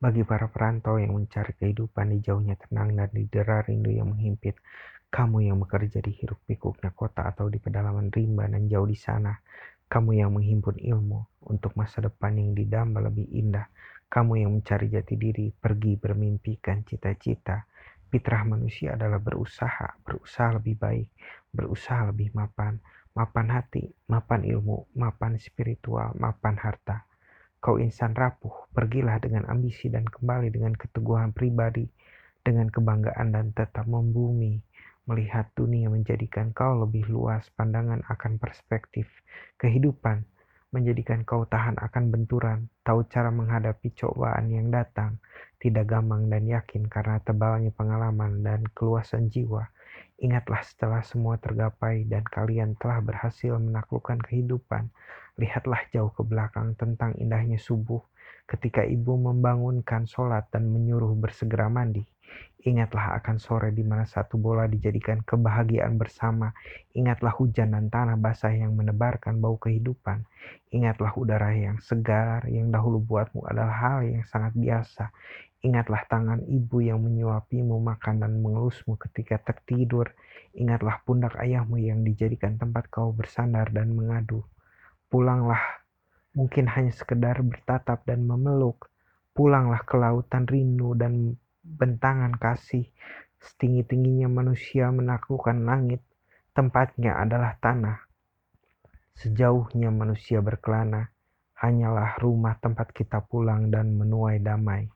Bagi para perantau yang mencari kehidupan di jauhnya tenang dan di dera rindu yang menghimpit, kamu yang bekerja di hiruk pikuknya kota atau di pedalaman rimba dan jauh di sana, kamu yang menghimpun ilmu untuk masa depan yang didamba lebih indah, kamu yang mencari jati diri, pergi bermimpikan cita-cita. Fitrah manusia adalah berusaha, berusaha lebih baik, berusaha lebih mapan, mapan hati, mapan ilmu, mapan spiritual, mapan harta. Kau insan rapuh, pergilah dengan ambisi dan kembali dengan keteguhan pribadi, dengan kebanggaan dan tetap membumi, melihat dunia menjadikan kau lebih luas pandangan akan perspektif kehidupan, menjadikan kau tahan akan benturan, tahu cara menghadapi cobaan yang datang, tidak gampang dan yakin karena tebalnya pengalaman dan keluasan jiwa. Ingatlah setelah semua tergapai dan kalian telah berhasil menaklukkan kehidupan, Lihatlah jauh ke belakang tentang indahnya subuh ketika ibu membangunkan sholat dan menyuruh bersegera mandi. Ingatlah akan sore di mana satu bola dijadikan kebahagiaan bersama. Ingatlah hujan dan tanah basah yang menebarkan bau kehidupan. Ingatlah udara yang segar yang dahulu buatmu adalah hal yang sangat biasa. Ingatlah tangan ibu yang menyuapimu makan dan mengelusmu ketika tertidur. Ingatlah pundak ayahmu yang dijadikan tempat kau bersandar dan mengadu. Pulanglah, mungkin hanya sekedar bertatap dan memeluk. Pulanglah ke lautan rindu dan bentangan kasih. Setinggi-tingginya manusia menaklukkan langit, tempatnya adalah tanah. Sejauhnya manusia berkelana, hanyalah rumah tempat kita pulang dan menuai damai.